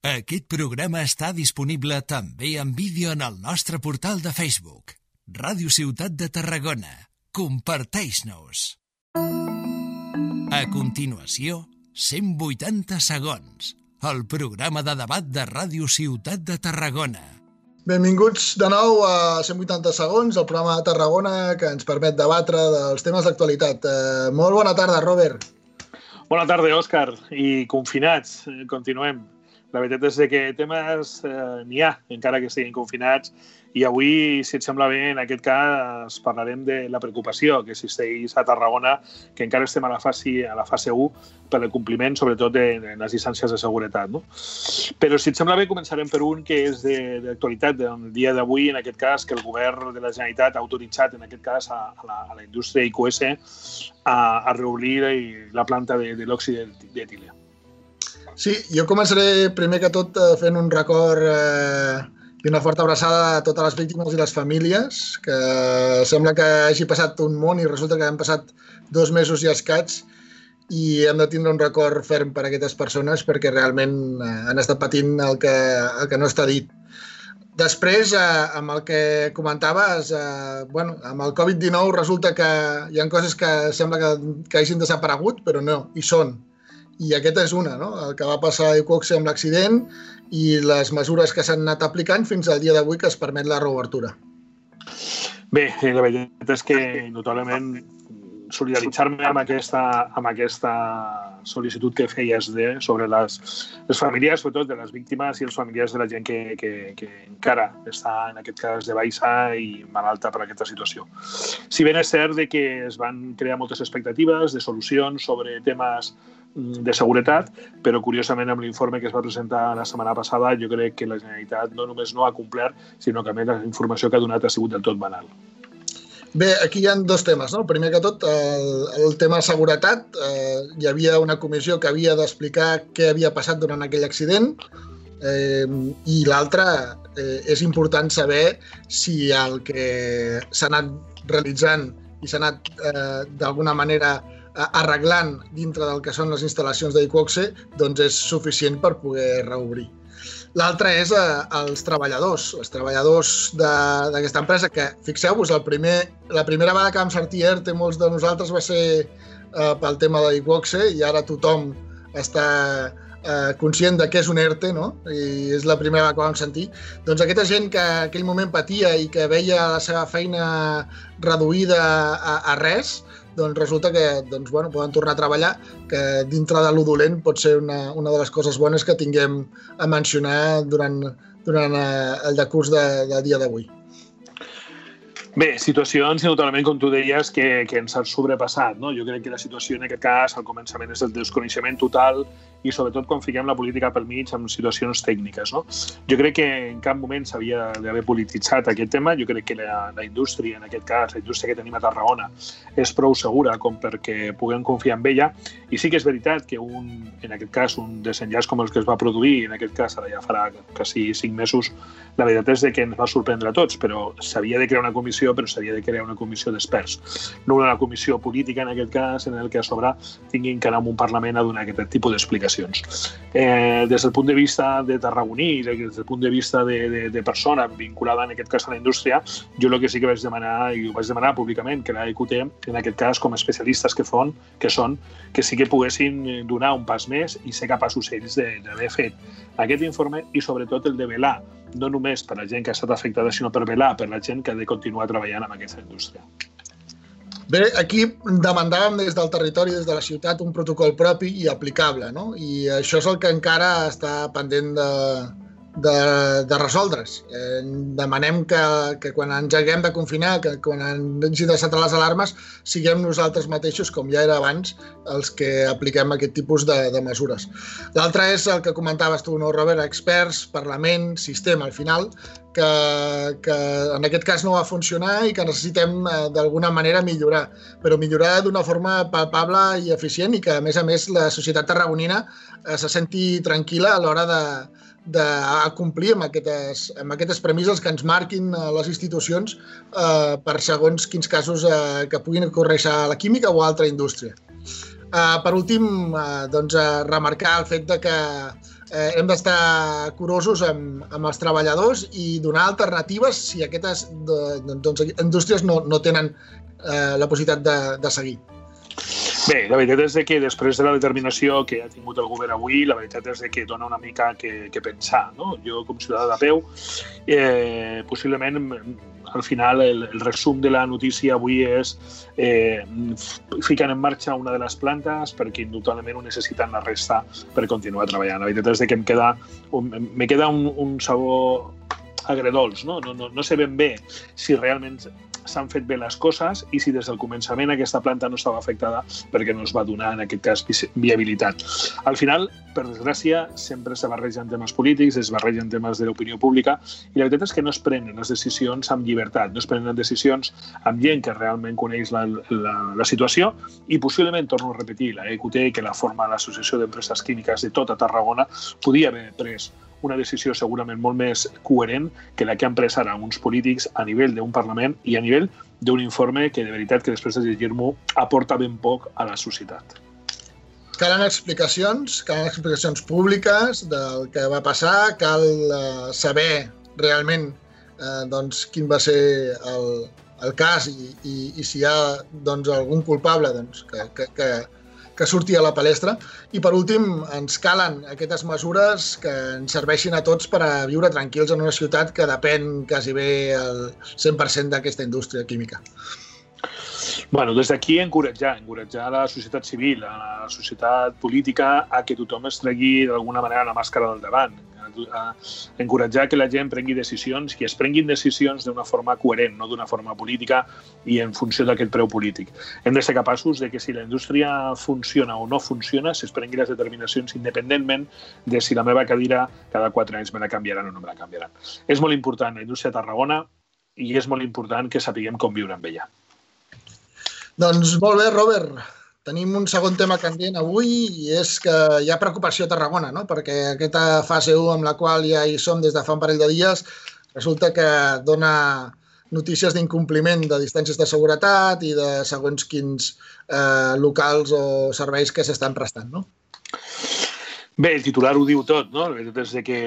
Aquest programa està disponible també en vídeo en el nostre portal de Facebook. Ràdio Ciutat de Tarragona. Comparteix-nos. A continuació, 180 segons. El programa de debat de Ràdio Ciutat de Tarragona. Benvinguts de nou a 180 segons, el programa de Tarragona que ens permet debatre dels temes d'actualitat. Eh, molt bona tarda, Robert. Bona tarda, Òscar. I confinats, eh, continuem. La veritat és que temes eh, n'hi ha, encara que estiguin confinats, i avui, si et sembla bé, en aquest cas parlarem de la preocupació que existeix a Tarragona, que encara estem a la fase, a la fase 1 per el compliment, sobretot, de, de les distàncies de seguretat. No? Però, si et sembla bé, començarem per un que és d'actualitat, de, del dia d'avui, en aquest cas, que el govern de la Generalitat ha autoritzat, en aquest cas, a, a, la, a la indústria IQS a, a reobrir la planta de, de l'òxid d'etilè. Sí, jo començaré primer que tot eh, fent un record eh, i una forta abraçada a totes les víctimes i les famílies, que sembla que hagi passat un món i resulta que han passat dos mesos i escats i hem de tindre un record ferm per a aquestes persones perquè realment eh, han estat patint el que, el que no està dit. Després, eh, amb el que comentaves, eh, bueno, amb el Covid-19 resulta que hi ha coses que sembla que, que hagin desaparegut, però no, hi són i aquesta és una, no? el que va passar a Iqoxe amb l'accident i les mesures que s'han anat aplicant fins al dia d'avui que es permet la reobertura. Bé, la veritat és que notablement solidaritzar-me amb aquesta, amb aquesta sol·licitud que feies de, sobre les, les famílies, sobretot de les víctimes i els familiars de la gent que, que, que encara està, en aquest cas, de baixa i malalta per aquesta situació. Si ben és cert de que es van crear moltes expectatives de solucions sobre temes de seguretat, però curiosament amb l'informe que es va presentar la setmana passada jo crec que la Generalitat no només no ha complert, sinó que a més la informació que ha donat ha sigut del tot banal. Bé, aquí hi ha dos temes. No? Primer que tot, el, el tema seguretat. Eh, hi havia una comissió que havia d'explicar què havia passat durant aquell accident eh, i l'altre eh, és important saber si el que s'ha anat realitzant i s'ha anat eh, d'alguna manera arreglant dintre del que són les instal·lacions d'Iquoxe doncs és suficient per poder reobrir. L'altre és eh, els treballadors, els treballadors d'aquesta empresa, que fixeu-vos, primer, la primera vegada que vam sortir ERTE molts de nosaltres va ser eh, pel tema de i ara tothom està eh, conscient de què és un ERTE, no? I és la primera vegada que vam sentir. Doncs aquesta gent que en aquell moment patia i que veia la seva feina reduïda a, a res, doncs resulta que doncs, bueno, poden tornar a treballar, que dintre de l'udolent pot ser una, una de les coses bones que tinguem a mencionar durant, durant eh, el decurs de, de dia d'avui. Bé, situacions, totalment, com tu deies, que, que ens han sobrepassat. No? Jo crec que la situació en aquest cas, al començament, és el desconeixement total i sobretot quan fiquem la política pel mig amb situacions tècniques. No? Jo crec que en cap moment s'havia d'haver polititzat aquest tema. Jo crec que la, la indústria, en aquest cas, la indústria que tenim a Tarragona, és prou segura com perquè puguem confiar en ella. I sí que és veritat que un, en aquest cas, un desenllaç com el que es va produir, en aquest cas ara ja farà quasi cinc mesos, la veritat és que ens va sorprendre a tots, però s'havia de crear una comissió, però s'havia de crear una comissió d'experts. No una comissió política, en aquest cas, en el que a sobre tinguin que anar a un Parlament a donar aquest tipus d'explicació explicacions. Eh, des del punt de vista de tarragoní, des del punt de vista de, de, de persona vinculada en aquest cas a la indústria, jo el que sí que vaig demanar, i ho vaig demanar públicament, que la EQT, en aquest cas com a especialistes que, fon, que són, que sí que poguessin donar un pas més i ser capaços ells d'haver fet aquest informe i sobretot el de velar, no només per la gent que ha estat afectada, sinó per velar per la gent que ha de continuar treballant en aquesta indústria. Bé, aquí demandàvem des del territori, des de la ciutat, un protocol propi i aplicable, no? I això és el que encara està pendent de, de, de resoldre's. Eh, demanem que, que quan ens haguem de confinar, que quan ens hagi de setar les alarmes, siguem nosaltres mateixos, com ja era abans, els que apliquem aquest tipus de, de mesures. L'altre és el que comentaves tu, no, Robert? Experts, Parlament, sistema, al final, que, que en aquest cas no va funcionar i que necessitem eh, d'alguna manera millorar, però millorar d'una forma palpable i eficient i que, a més a més, la societat tarragonina eh, se senti tranquil·la a l'hora de, de complir amb aquestes, amb aquestes premisses que ens marquin eh, les institucions eh, per segons quins casos eh, que puguin correixar la química o altra indústria. Eh, per últim, eh, doncs, eh, remarcar el fet de que eh, hem d'estar curosos amb, amb els treballadors i donar alternatives si aquestes doncs, indústries no, no tenen eh, la possibilitat de, de seguir. Bé, la veritat és que després de la determinació que ha tingut el govern avui, la veritat és que dona una mica que, que pensar. No? Jo, com ciutadà de peu, eh, possiblement al final el, el resum de la notícia avui és eh, fiquen en marxa una de les plantes perquè indubtablement ho necessiten la resta per continuar treballant. La veritat és que em queda, me queda un, un sabor agredolç, no? No, no, no sé ben bé si realment s'han fet bé les coses i si des del començament aquesta planta no estava afectada perquè no es va donar, en aquest cas, viabilitat. Al final, per desgràcia, sempre se barregen temes polítics, es barregen temes de l'opinió pública i la veritat és que no es prenen les decisions amb llibertat, no es prenen decisions amb gent que realment coneix la, la, la situació i possiblement, torno a repetir, la EQT, que la forma l'Associació d'Empreses Químiques de tota Tarragona, podia haver pres una decisió segurament molt més coherent que la que han pres ara uns polítics a nivell d'un Parlament i a nivell d'un informe que de veritat que després de llegir-m'ho aporta ben poc a la societat. Calen explicacions, calen explicacions públiques del que va passar, cal uh, saber realment eh, doncs, quin va ser el, el cas i, i, i si hi ha doncs, algun culpable doncs, que, que, que, que surti a la palestra. I per últim, ens calen aquestes mesures que ens serveixin a tots per a viure tranquils en una ciutat que depèn quasi bé el 100% d'aquesta indústria química. Bueno, des d'aquí encoratjar, encoratjar la societat civil, la societat política, a que tothom es tregui d'alguna manera la màscara del davant, a encoratjar que la gent prengui decisions, que es prenguin decisions d'una forma coherent, no d'una forma política i en funció d'aquest preu polític. Hem de ser capaços de que si la indústria funciona o no funciona, es prengui les determinacions independentment de si la meva cadira cada quatre anys me la canviaran o no me la canviaran. És molt important la indústria de Tarragona i és molt important que sapiguem com viure amb ella. Doncs molt bé, Robert. Tenim un segon tema candent avui i és que hi ha preocupació a Tarragona, no? perquè aquesta fase 1 amb la qual ja hi som des de fa un parell de dies resulta que dona notícies d'incompliment de distàncies de seguretat i de segons quins eh, locals o serveis que s'estan restant. No? Bé, el titular ho diu tot, no? La veritat és que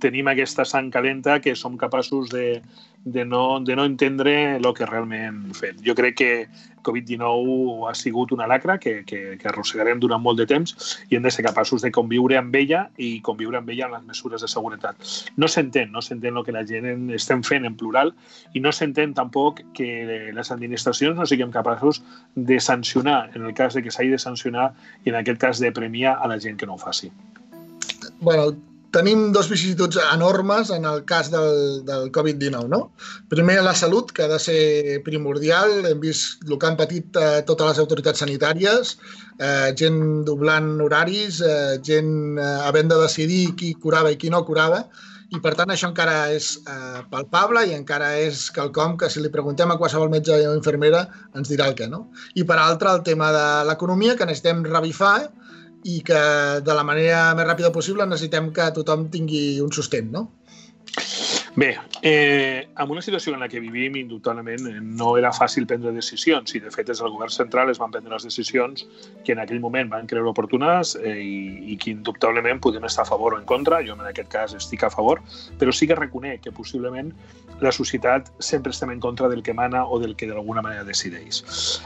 tenim aquesta sang calenta que som capaços de, de no, de no entendre el que realment hem fet. Jo crec que Covid-19 ha sigut una lacra que, que, que arrossegarem durant molt de temps i hem de ser capaços de conviure amb ella i conviure amb ella amb les mesures de seguretat. No s'entén, no s'entén el que la gent estem fent en plural i no s'entén tampoc que les administracions no siguem capaços de sancionar en el cas de que s'hagi de sancionar i en aquest cas de premiar a la gent que no ho faci. Bueno, tenim dos vicissituds enormes en el cas del, del Covid-19. No? Primer, la salut, que ha de ser primordial. Hem vist el que han patit eh, totes les autoritats sanitàries, eh, gent doblant horaris, eh, gent eh, havent de decidir qui curava i qui no curava, i per tant això encara és eh, palpable i encara és quelcom que si li preguntem a qualsevol metge o infermera ens dirà el què. No? I per altre, el tema de l'economia, que necessitem revifar, i que de la manera més ràpida possible necessitem que tothom tingui un sostén, no? Bé, eh, en una situació en la que vivim, indubtablement, no era fàcil prendre decisions i, de fet, des del govern central es van prendre les decisions que en aquell moment van creure oportunes eh, i, i que, indubtablement, podem estar a favor o en contra. Jo, en aquest cas, estic a favor, però sí que reconec que, possiblement, la societat sempre estem en contra del que mana o del que d'alguna manera decideix.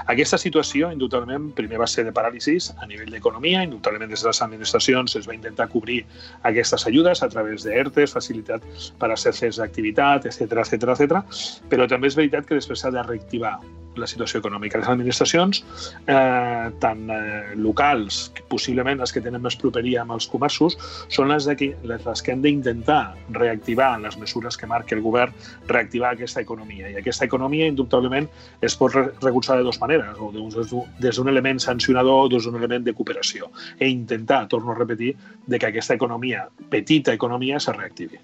Aquesta situació, indubtablement, primer va ser de paràlisis a nivell d'economia, indubtablement des de les administracions es va intentar cobrir aquestes ajudes a través d'ERTES, facilitat per a ser d'activitat, etc etc etc. però també és veritat que després s'ha de reactivar la situació econòmica. Les administracions, eh, tant eh, locals, possiblement les que tenen més properia amb els comerços, són les, de que, les que han d'intentar reactivar les mesures que marca el govern, reactivar aquesta economia. I aquesta economia, indubtablement, es pot recolzar de dues maneres, o des d'un element sancionador o des d'un element de cooperació, e intentar, torno a repetir, de que aquesta economia, petita economia, se reactivi.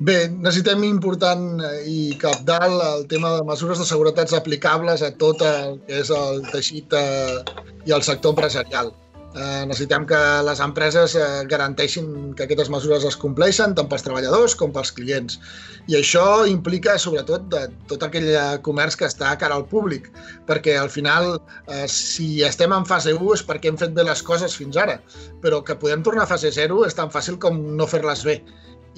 Bé, necessitem important eh, i capdalt el tema de mesures de seguretat aplicables a tot el que és el teixit eh, i el sector empresarial. Eh, necessitem que les empreses eh, garanteixin que aquestes mesures es compleixen tant pels treballadors com pels clients. I això implica, sobretot, de tot aquell comerç que està cara al públic, perquè al final, eh, si estem en fase 1 és perquè hem fet bé les coses fins ara, però que podem tornar a fase 0 és tan fàcil com no fer-les bé.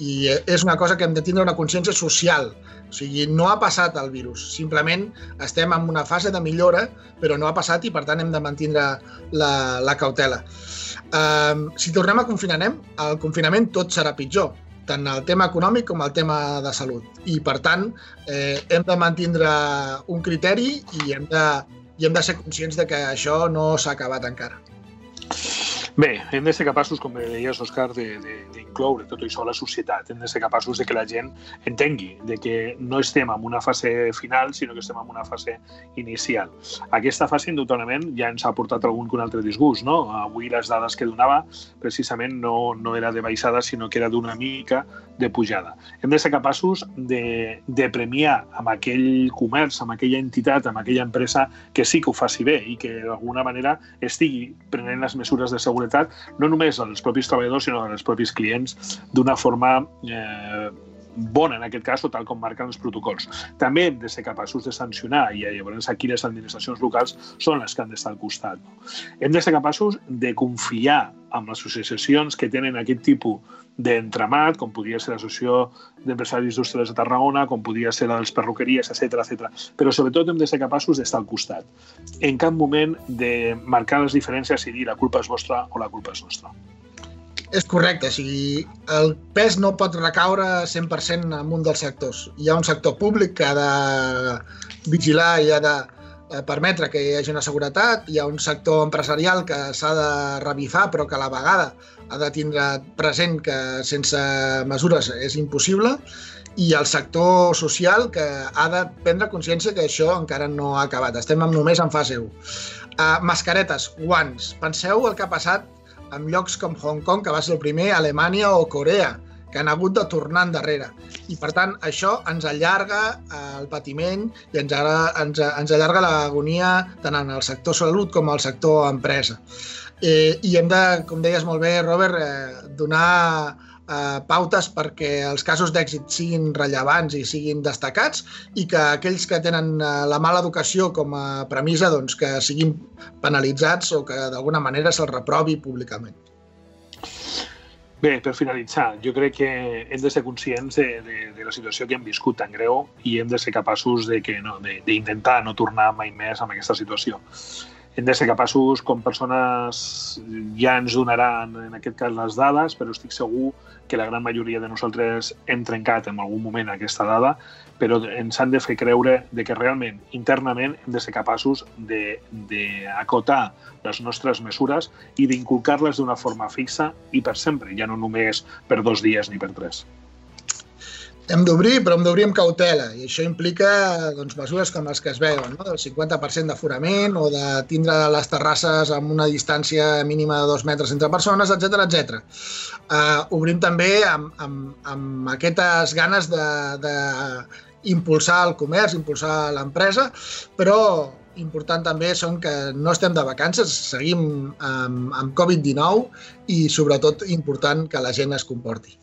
I és una cosa que hem de tindre una consciència social. O sigui, no ha passat el virus, simplement estem en una fase de millora, però no ha passat i, per tant, hem de mantenir la, la cautela. Um, si tornem a confinament, el confinament tot serà pitjor, tant el tema econòmic com el tema de salut. I, per tant, eh, hem de mantenir un criteri i hem de, i hem de ser conscients de que això no s'ha acabat encara. Bé, hem de ser capaços, com deies, Òscar, d'incloure tot això a la societat. Hem de ser capaços de que la gent entengui de que no estem en una fase final, sinó que estem en una fase inicial. Aquesta fase, indubtablement, ja ens ha portat algun que un altre disgust. No? Avui les dades que donava precisament no, no era de baixada, sinó que era d'una mica de pujada. Hem de ser capaços de, de premiar amb aquell comerç, amb aquella entitat, amb aquella empresa que sí que ho faci bé i que d'alguna manera estigui prenent les mesures de seguretat no només als propis treballadors sinó als propis clients d'una forma eh, bona en aquest cas o tal com marquen els protocols. També hem de ser capaços de sancionar i llavors aquí les administracions locals són les que han d'estar al costat. No? Hem de ser capaços de confiar amb les associacions que tenen aquest tipus d'entramat, com podria ser l'Associació d'Empresaris Industrials de Tarragona, com podria ser la dels perruqueries, etc etc. Però sobretot hem de ser capaços d'estar al costat. En cap moment de marcar les diferències i dir la culpa és vostra o la culpa és nostra. És correcte, o sigui, el pes no pot recaure 100% en un dels sectors. Hi ha un sector públic que ha de vigilar i ha de eh, permetre que hi hagi una seguretat, hi ha un sector empresarial que s'ha de revisar però que a la vegada ha de tindre present que sense mesures és impossible i el sector social que ha de prendre consciència que això encara no ha acabat. Estem només en fase 1. Uh, eh, mascaretes, guants. Penseu el que ha passat en llocs com Hong Kong, que va ser el primer, Alemanya o Corea, que han hagut de tornar endarrere. I, per tant, això ens allarga eh, el patiment i ens, ens, ens allarga l'agonia tant en el sector salut com al sector empresa. Eh, I hem de, com deies molt bé, Robert, eh, donar eh, pautes perquè els casos d'èxit siguin rellevants i siguin destacats i que aquells que tenen eh, la mala educació com a premissa doncs, que siguin penalitzats o que d'alguna manera se'ls reprovi públicament. Bé, per finalitzar, jo crec que hem de ser conscients de, de, de la situació que hem viscut tan greu i hem de ser capaços de que no, d'intentar no tornar mai més a aquesta situació. Hem de ser capaços, com persones, ja ens donaran en aquest cas les dades, però estic segur que la gran majoria de nosaltres hem trencat en algun moment aquesta dada però ens han de fer creure de que realment internament hem de ser capaços d'acotar les nostres mesures i d'inculcar-les d'una forma fixa i per sempre, ja no només per dos dies ni per tres. Hem d'obrir, però hem d'obrir amb cautela, i això implica doncs, mesures com les que es veuen, no? del 50% d'aforament o de tindre les terrasses amb una distància mínima de dos metres entre persones, etc etc. Uh, obrim també amb, amb, amb aquestes ganes de, de impulsar el comerç, impulsar l'empresa, però important també són que no estem de vacances, seguim amb, amb Covid-19 i sobretot important que la gent es comporti.